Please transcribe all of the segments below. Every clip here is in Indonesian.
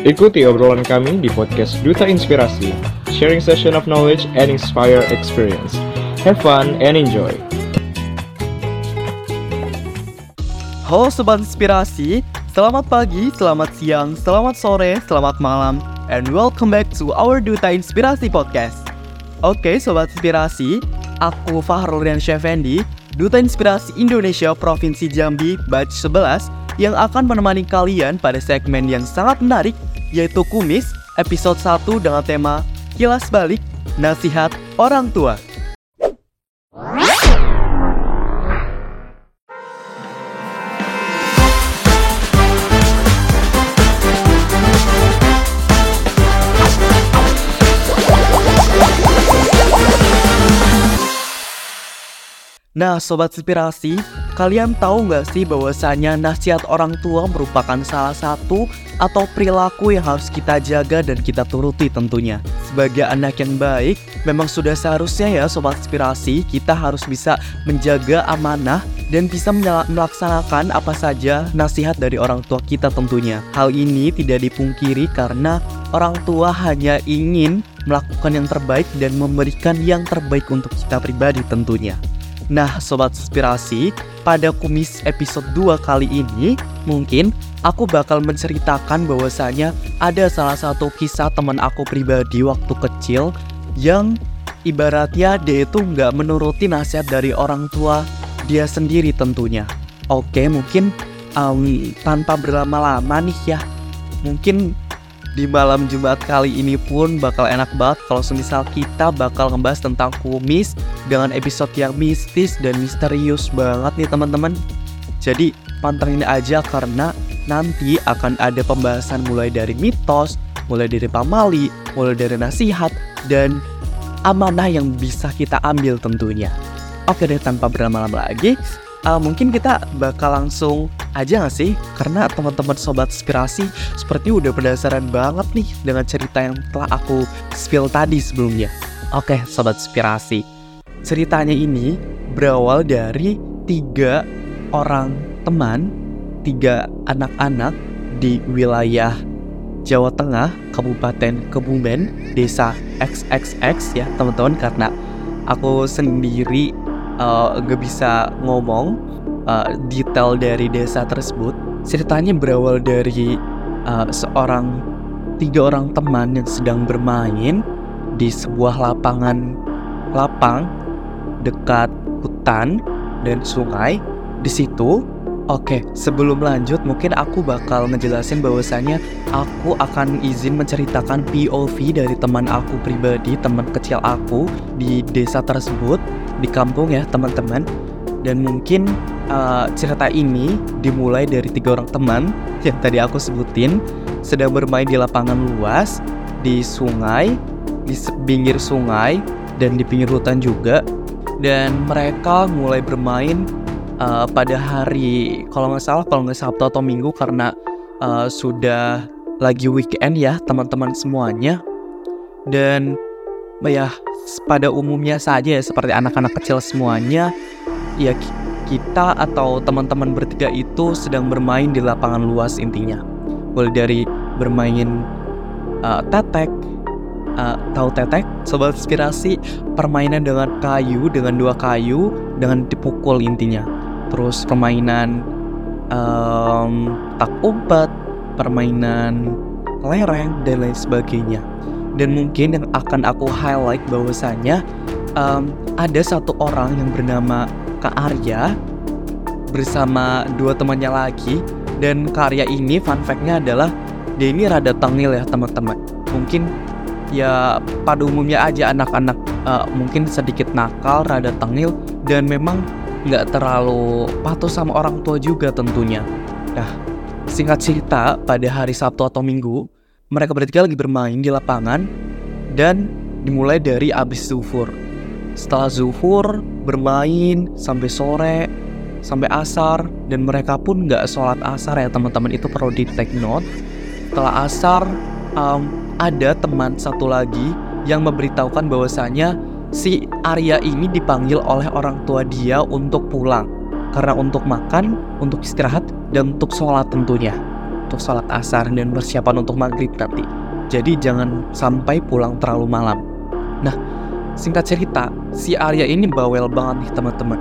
Ikuti obrolan kami di podcast Duta Inspirasi, sharing session of knowledge and inspire experience. Have fun and enjoy. Halo Sobat Inspirasi, selamat pagi, selamat siang, selamat sore, selamat malam, and welcome back to our Duta Inspirasi Podcast. Oke Sobat Inspirasi, aku Fahrul dan Syafendi, Duta Inspirasi Indonesia Provinsi Jambi Batch 11 yang akan menemani kalian pada segmen yang sangat menarik yaitu Kumis episode 1 dengan tema Kilas Balik Nasihat Orang Tua. Nah, Sobat Inspirasi, kalian tahu nggak sih bahwasanya nasihat orang tua merupakan salah satu atau perilaku yang harus kita jaga dan kita turuti tentunya. Sebagai anak yang baik, memang sudah seharusnya ya Sobat Inspirasi, kita harus bisa menjaga amanah dan bisa melaksanakan apa saja nasihat dari orang tua kita tentunya. Hal ini tidak dipungkiri karena orang tua hanya ingin melakukan yang terbaik dan memberikan yang terbaik untuk kita pribadi tentunya. Nah, Sobat Inspirasi, pada kumis episode 2 kali ini, mungkin aku bakal menceritakan bahwasanya ada salah satu kisah teman aku pribadi waktu kecil yang ibaratnya dia itu nggak menuruti nasihat dari orang tua dia sendiri tentunya. Oke, mungkin um, tanpa berlama-lama nih ya, mungkin di malam Jumat kali ini pun bakal enak banget kalau semisal kita bakal ngebahas tentang kumis dengan episode yang mistis dan misterius banget nih teman-teman. Jadi pantengin aja karena nanti akan ada pembahasan mulai dari mitos, mulai dari pamali, mulai dari nasihat dan amanah yang bisa kita ambil tentunya. Oke deh tanpa berlama-lama lagi, uh, mungkin kita bakal langsung aja gak sih? Karena teman-teman sobat inspirasi seperti udah penasaran banget nih dengan cerita yang telah aku spill tadi sebelumnya. Oke, sobat inspirasi. Ceritanya ini berawal dari tiga orang teman, tiga anak-anak di wilayah Jawa Tengah, Kabupaten Kebumen, Desa XXX ya teman-teman karena aku sendiri uh, gak bisa ngomong uh, detail dari desa tersebut. Ceritanya berawal dari uh, seorang tiga orang teman yang sedang bermain di sebuah lapangan lapang dekat hutan dan sungai. Di situ, oke, sebelum lanjut mungkin aku bakal ngejelasin bahwasanya aku akan izin menceritakan POV dari teman aku pribadi, teman kecil aku di desa tersebut, di kampung ya, teman-teman. Dan mungkin uh, cerita ini dimulai dari tiga orang teman yang tadi aku sebutin sedang bermain di lapangan luas di sungai, di pinggir sungai dan di pinggir hutan juga. Dan mereka mulai bermain uh, pada hari kalau nggak salah kalau nggak Sabtu atau Minggu karena uh, sudah lagi weekend ya teman-teman semuanya. Dan ya pada umumnya saja ya seperti anak-anak kecil semuanya ya kita atau teman-teman bertiga itu sedang bermain di lapangan luas intinya. Mulai dari bermain uh, tetek uh, tahu tetek? Sobat inspirasi permainan dengan kayu dengan dua kayu dengan dipukul intinya. Terus permainan um, tak umpet permainan lereng dan lain sebagainya. Dan mungkin yang akan aku highlight bahwasanya um, ada satu orang yang bernama Kak Arya bersama dua temannya lagi dan karya ini fun fact-nya adalah dia ini rada tengil ya teman-teman mungkin ya pada umumnya aja anak-anak uh, mungkin sedikit nakal, rada tengil dan memang nggak terlalu patuh sama orang tua juga tentunya. Nah, singkat cerita pada hari Sabtu atau Minggu mereka bertiga lagi bermain di lapangan dan dimulai dari abis zuhur. Setelah zuhur bermain sampai sore sampai asar dan mereka pun nggak sholat asar ya teman-teman itu perlu di take note. Setelah asar um, ada teman satu lagi yang memberitahukan bahwasanya si Arya ini dipanggil oleh orang tua dia untuk pulang karena untuk makan, untuk istirahat dan untuk sholat tentunya. untuk sholat asar dan persiapan untuk maghrib nanti. Jadi jangan sampai pulang terlalu malam. Nah, singkat cerita, si Arya ini bawel banget nih teman-teman.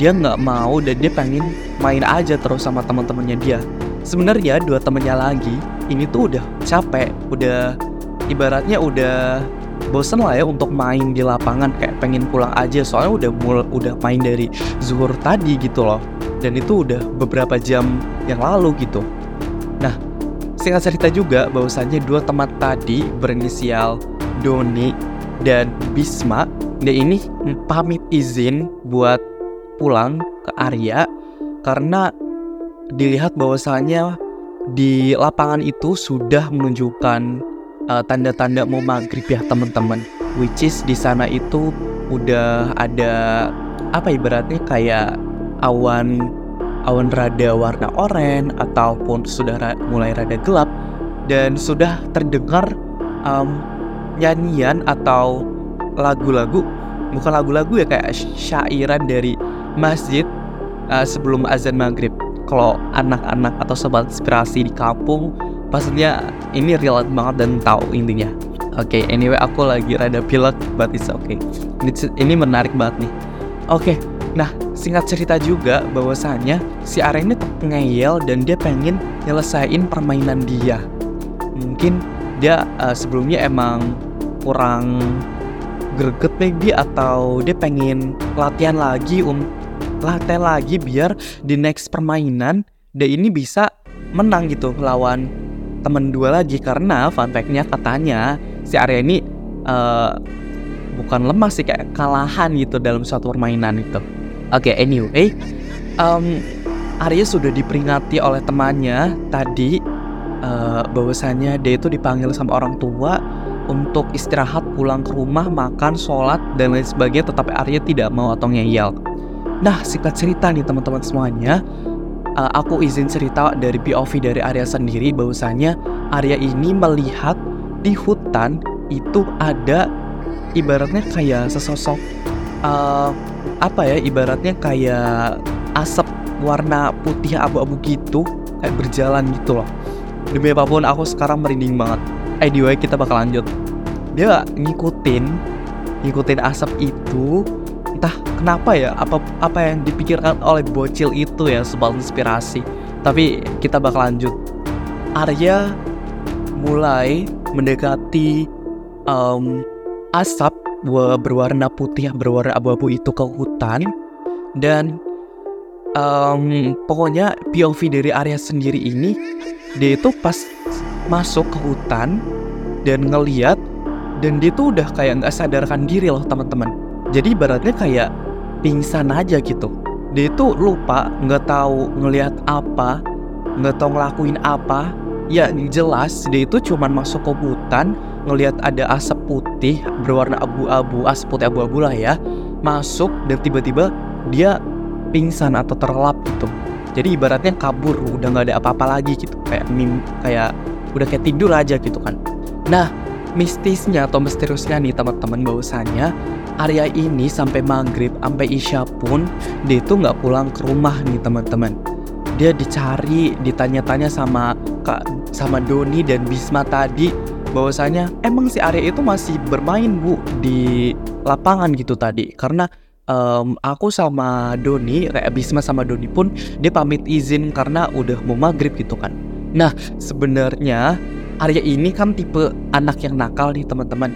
Dia nggak mau dan dia pengen main aja terus sama teman-temannya dia. Sebenarnya dua temennya lagi ini tuh udah capek, udah ibaratnya udah bosen lah ya untuk main di lapangan kayak pengen pulang aja soalnya udah mul udah main dari zuhur tadi gitu loh dan itu udah beberapa jam yang lalu gitu nah singkat cerita juga bahwasannya dua teman tadi berinisial Doni dan Bisma dan ini pamit izin buat pulang ke Arya karena dilihat bahwasannya di lapangan itu sudah menunjukkan uh, tanda-tanda mau maghrib ya teman-teman. Which is di sana itu udah ada apa ibaratnya kayak awan awan rada warna oranye ataupun sudah ra mulai rada gelap dan sudah terdengar um, nyanyian atau lagu-lagu bukan lagu-lagu ya kayak syairan dari masjid uh, sebelum azan maghrib. Kalau anak-anak atau sobat inspirasi di kampung pastinya ini relate banget dan tahu intinya. Oke okay, anyway aku lagi rada pilek but it's okay. Ini, ini menarik banget nih. Oke okay, nah singkat cerita juga bahwasannya si Arya ini ngeyel dan dia pengen nyelesain permainan dia. Mungkin dia uh, sebelumnya emang kurang greget maybe atau dia pengen latihan lagi um latihan lagi biar di next permainan dia ini bisa menang gitu lawan temen dua lagi karena fun fact-nya katanya si Arya ini uh, bukan lemah sih kayak kalahan gitu dalam suatu permainan itu. Oke, okay, anyway, um, Arya sudah diperingati oleh temannya tadi uh, bahwasanya dia itu dipanggil sama orang tua untuk istirahat pulang ke rumah makan sholat dan lain sebagainya tetapi Arya tidak mau atau ngeyel. Nah singkat cerita nih teman-teman semuanya. Uh, aku izin cerita dari POV dari Arya sendiri bahwasanya Arya ini melihat di hutan itu ada ibaratnya kayak sesosok uh, apa ya ibaratnya kayak asap warna putih abu-abu gitu kayak berjalan gitu loh. Demi apa pun aku sekarang merinding banget. Anyway kita bakal lanjut dia ngikutin ngikutin asap itu entah kenapa ya apa apa yang dipikirkan oleh bocil itu ya sebuah inspirasi. Tapi kita bakal lanjut. Arya mulai mendekati um, asap berwarna putih berwarna abu-abu itu ke hutan. Dan um, pokoknya POV dari Arya sendiri ini dia itu pas masuk ke hutan dan ngeliat dan dia tuh udah kayak nggak sadarkan diri loh teman-teman. Jadi ibaratnya kayak pingsan aja gitu. Dia itu lupa nggak tahu ngelihat apa nggak tahu ngelakuin apa. Ya jelas dia itu cuman masuk ke hutan ngelihat ada asap putih berwarna abu-abu asap putih abu-abu lah ya. Masuk dan tiba-tiba dia pingsan atau terlelap gitu. Jadi ibaratnya kabur udah nggak ada apa-apa lagi gitu. Kayak mim kayak udah kayak tidur aja gitu kan. Nah mistisnya atau misteriusnya nih teman-teman bahwasanya Arya ini sampai maghrib sampai isya pun dia itu nggak pulang ke rumah nih teman-teman dia dicari ditanya-tanya sama kak sama Doni dan Bisma tadi bahwasanya emang si Arya itu masih bermain bu di lapangan gitu tadi karena um, aku sama Doni, Bisma sama Doni pun dia pamit izin karena udah mau maghrib gitu kan. Nah sebenarnya Arya ini kan tipe anak yang nakal nih teman-teman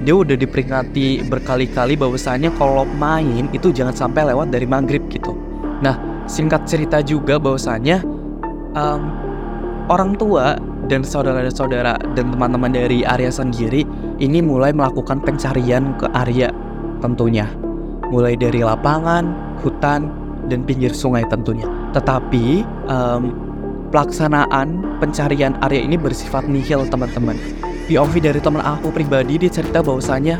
dia udah diperingati berkali-kali bahwasanya kalau main itu jangan sampai lewat dari maghrib gitu. Nah, singkat cerita juga bahwasanya um, orang tua dan saudara-saudara dan teman-teman dari Arya sendiri ini mulai melakukan pencarian ke Arya tentunya. Mulai dari lapangan, hutan, dan pinggir sungai tentunya. Tetapi um, pelaksanaan pencarian Arya ini bersifat nihil teman-teman POV dari teman aku pribadi dia cerita bahwasanya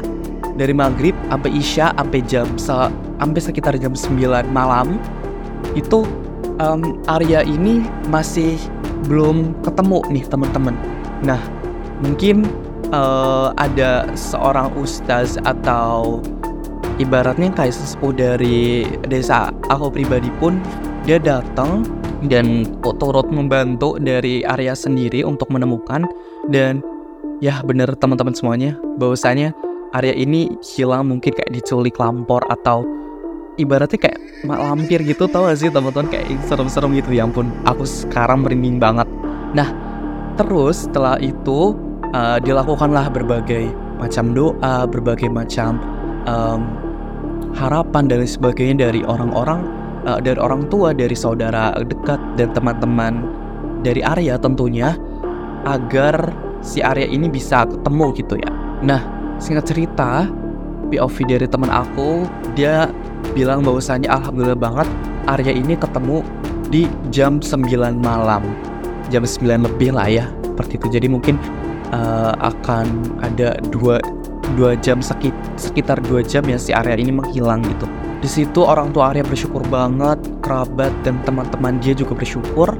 dari maghrib sampai isya sampai jam sampai sekitar jam 9 malam itu um, Arya ini masih belum ketemu nih teman-teman. Nah mungkin uh, ada seorang ustaz atau ibaratnya kayak sesepuh dari desa aku pribadi pun dia datang dan turut membantu dari area sendiri untuk menemukan. Dan ya bener teman-teman semuanya bahwasanya area ini hilang mungkin kayak diculik lampor atau ibaratnya kayak mak lampir gitu tau gak sih teman-teman? Kayak serem-serem gitu ya ampun aku sekarang merinding banget. Nah terus setelah itu uh, dilakukanlah berbagai macam doa berbagai macam um, harapan dan sebagainya dari orang-orang uh, dari orang tua dari saudara dekat dan teman-teman dari area tentunya agar si Arya ini bisa ketemu gitu ya. Nah, singkat cerita, POV dari teman aku, dia bilang bahwasanya alhamdulillah banget Arya ini ketemu di jam 9 malam. Jam 9 lebih lah ya, seperti itu. Jadi mungkin uh, akan ada dua dua jam sekit, sekitar dua jam ya si Arya ini menghilang gitu. Di situ orang tua Arya bersyukur banget, kerabat dan teman-teman dia juga bersyukur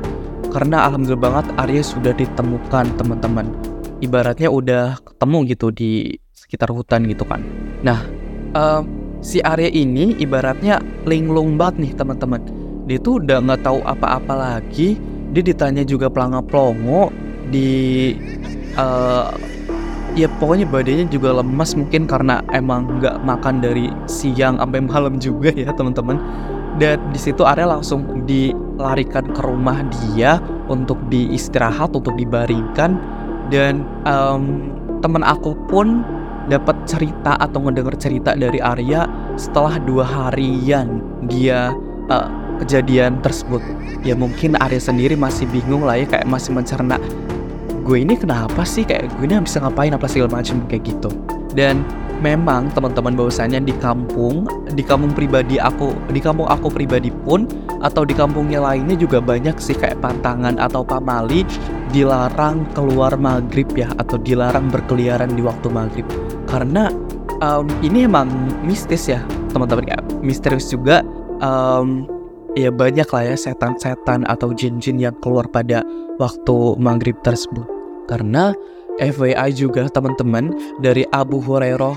karena alhamdulillah banget Arya sudah ditemukan teman-teman ibaratnya udah ketemu gitu di sekitar hutan gitu kan. Nah, uh, si Arya ini ibaratnya linglung banget nih teman-teman. Dia tuh udah nggak tahu apa-apa lagi. Dia ditanya juga pelangga plongo di uh, ya pokoknya badannya juga lemas mungkin karena emang nggak makan dari siang sampai malam juga ya teman-teman. Dan di situ Arya langsung dilarikan ke rumah dia untuk diistirahat, untuk dibaringkan dan um, temen aku pun dapat cerita atau ngedenger cerita dari Arya setelah dua harian dia uh, kejadian tersebut ya mungkin Arya sendiri masih bingung lah ya kayak masih mencerna gue ini kenapa sih? Kayak gue ini bisa ngapain? Apa segala macam kayak gitu. Dan memang teman-teman bahwasanya di kampung di kampung pribadi aku di kampung aku pribadi pun atau di kampungnya lainnya juga banyak sih kayak pantangan atau pamali dilarang keluar maghrib ya atau dilarang berkeliaran di waktu maghrib. Karena um, ini emang mistis ya teman-teman. Ya misterius juga um, ya banyak lah ya setan-setan atau jin-jin yang keluar pada waktu maghrib tersebut. Karena FYI juga teman-teman dari Abu Hurairah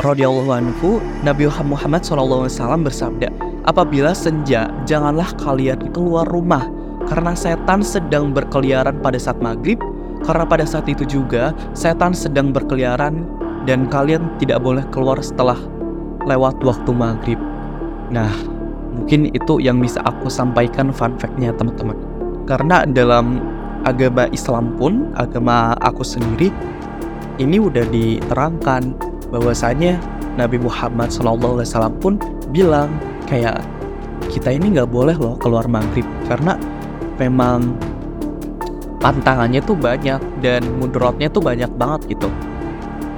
radhiyallahu anhu Nabi Muhammad SAW bersabda apabila senja janganlah kalian keluar rumah. Karena setan sedang berkeliaran pada saat maghrib karena pada saat itu juga setan sedang berkeliaran dan kalian tidak boleh keluar setelah lewat waktu maghrib. Nah mungkin itu yang bisa aku sampaikan fun fact-nya teman-teman karena dalam agama Islam pun agama aku sendiri ini udah diterangkan bahwasanya Nabi Muhammad SAW pun bilang kayak kita ini nggak boleh loh keluar maghrib karena memang pantangannya tuh banyak dan mudorotnya tuh banyak banget gitu.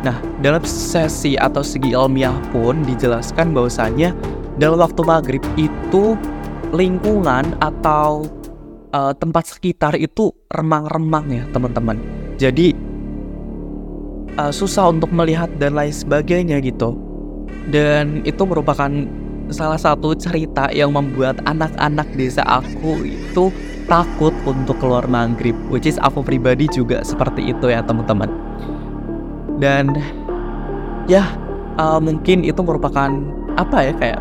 Nah, dalam sesi atau segi ilmiah pun dijelaskan bahwasanya dalam waktu maghrib itu lingkungan atau uh, tempat sekitar itu remang-remang ya teman-teman. Jadi uh, susah untuk melihat dan lain sebagainya gitu. Dan itu merupakan salah satu cerita yang membuat anak-anak desa aku itu takut untuk keluar maghrib which is aku pribadi juga seperti itu ya teman-teman dan ya uh, mungkin itu merupakan apa ya kayak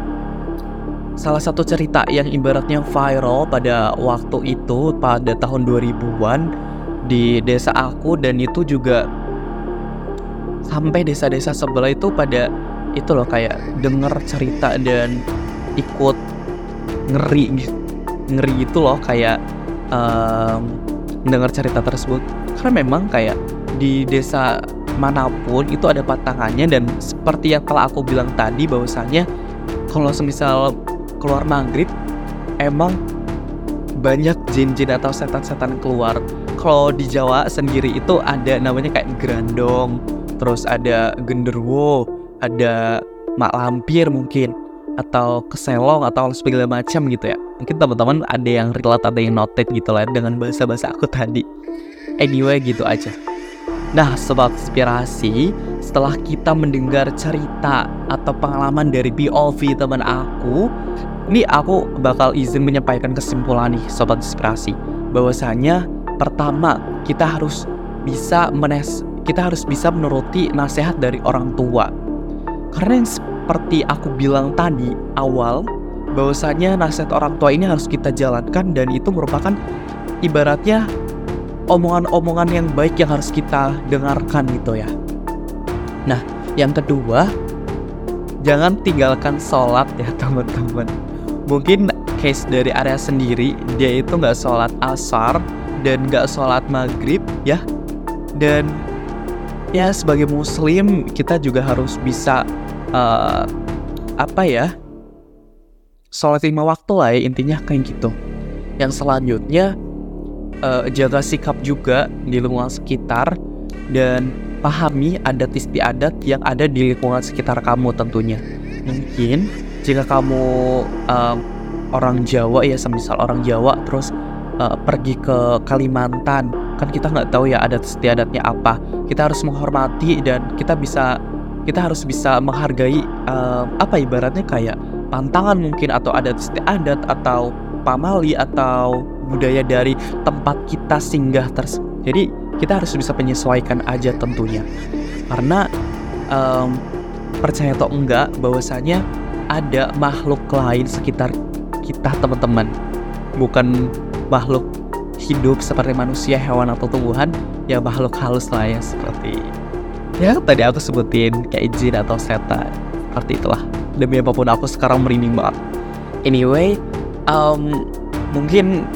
salah satu cerita yang ibaratnya viral pada waktu itu pada tahun 2000-an di desa aku dan itu juga sampai desa-desa sebelah itu pada itu loh kayak denger cerita dan ikut ngeri ngeri itu loh kayak um, cerita tersebut. Karena memang kayak di desa mana pun itu ada patangannya dan seperti yang telah aku bilang tadi bahwasanya kalau semisal keluar maghrib emang banyak jin-jin atau setan-setan keluar. Kalau di Jawa sendiri itu ada namanya kayak grandong terus ada genderwo ada mak lampir mungkin atau keselong atau segala macam gitu ya. Mungkin teman-teman ada yang relate ada yang noted gitu lah dengan bahasa-bahasa aku tadi. Anyway gitu aja. Nah, sobat inspirasi, setelah kita mendengar cerita atau pengalaman dari POV teman aku, ini aku bakal izin menyampaikan kesimpulan nih sobat inspirasi bahwasanya pertama kita harus bisa menes kita harus bisa menuruti nasihat dari orang tua karena yang seperti aku bilang tadi awal bahwasanya nasihat orang tua ini harus kita jalankan dan itu merupakan ibaratnya omongan-omongan yang baik yang harus kita dengarkan gitu ya. Nah, yang kedua, jangan tinggalkan sholat ya teman-teman. Mungkin case dari area sendiri, dia itu nggak sholat asar dan nggak sholat maghrib ya. Dan ya sebagai muslim kita juga harus bisa uh, apa ya sholat lima waktu lah ya intinya kayak gitu yang selanjutnya uh, jaga sikap juga di lingkungan sekitar dan pahami adat istiadat yang ada di lingkungan sekitar kamu tentunya mungkin jika kamu uh, orang Jawa ya semisal orang Jawa terus uh, pergi ke Kalimantan kan kita nggak tahu ya adat istiadatnya apa. Kita harus menghormati dan kita bisa kita harus bisa menghargai uh, apa ibaratnya kayak pantangan mungkin atau adat istiadat atau pamali atau budaya dari tempat kita singgah tersebut jadi kita harus bisa menyesuaikan aja tentunya. Karena um, percaya atau enggak bahwasanya ada makhluk lain sekitar kita teman-teman. Bukan makhluk hidup seperti manusia, hewan atau tumbuhan. Ya makhluk halus lah ya seperti ya tadi aku sebutin kayak jin atau setan. Seperti itulah. Demi apa pun aku sekarang merinding banget. Anyway um, mungkin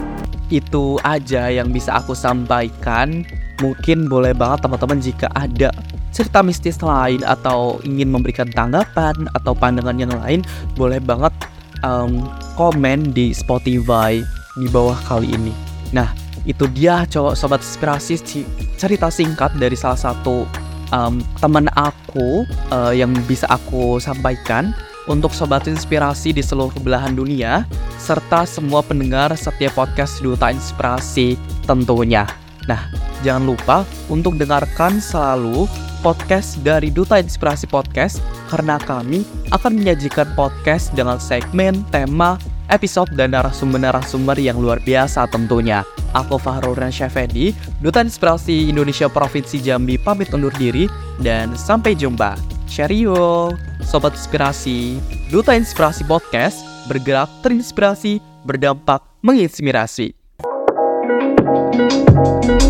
itu aja yang bisa aku sampaikan mungkin boleh banget teman-teman jika ada cerita mistis lain atau ingin memberikan tanggapan atau pandangan yang lain boleh banget um, komen di Spotify di bawah kali ini Nah, itu dia cowok sobat inspirasi cerita singkat dari salah satu um, teman aku uh, yang bisa aku sampaikan untuk sobat inspirasi di seluruh belahan dunia serta semua pendengar setiap podcast Duta Inspirasi tentunya. Nah, jangan lupa untuk dengarkan selalu podcast dari Duta Inspirasi Podcast karena kami akan menyajikan podcast dengan segmen, tema, episode dan narasumber-narasumber yang luar biasa tentunya. Aku Fahrul Ransyafedi, Duta Inspirasi Indonesia Provinsi Jambi pamit undur diri dan sampai jumpa. Cheerio, Sobat Inspirasi, Duta Inspirasi Podcast, bergerak terinspirasi, berdampak menginspirasi. Thank you